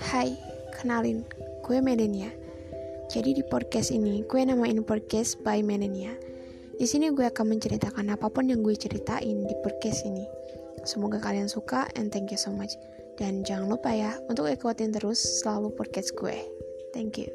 Hai, kenalin, gue Medenia. Jadi di podcast ini, gue namain podcast by Medenia. Di sini gue akan menceritakan apa pun yang gue ceritain di podcast ini. Semoga kalian suka and thank you so much. Dan jangan lupa ya untuk ikutin terus selalu podcast gue. Thank you.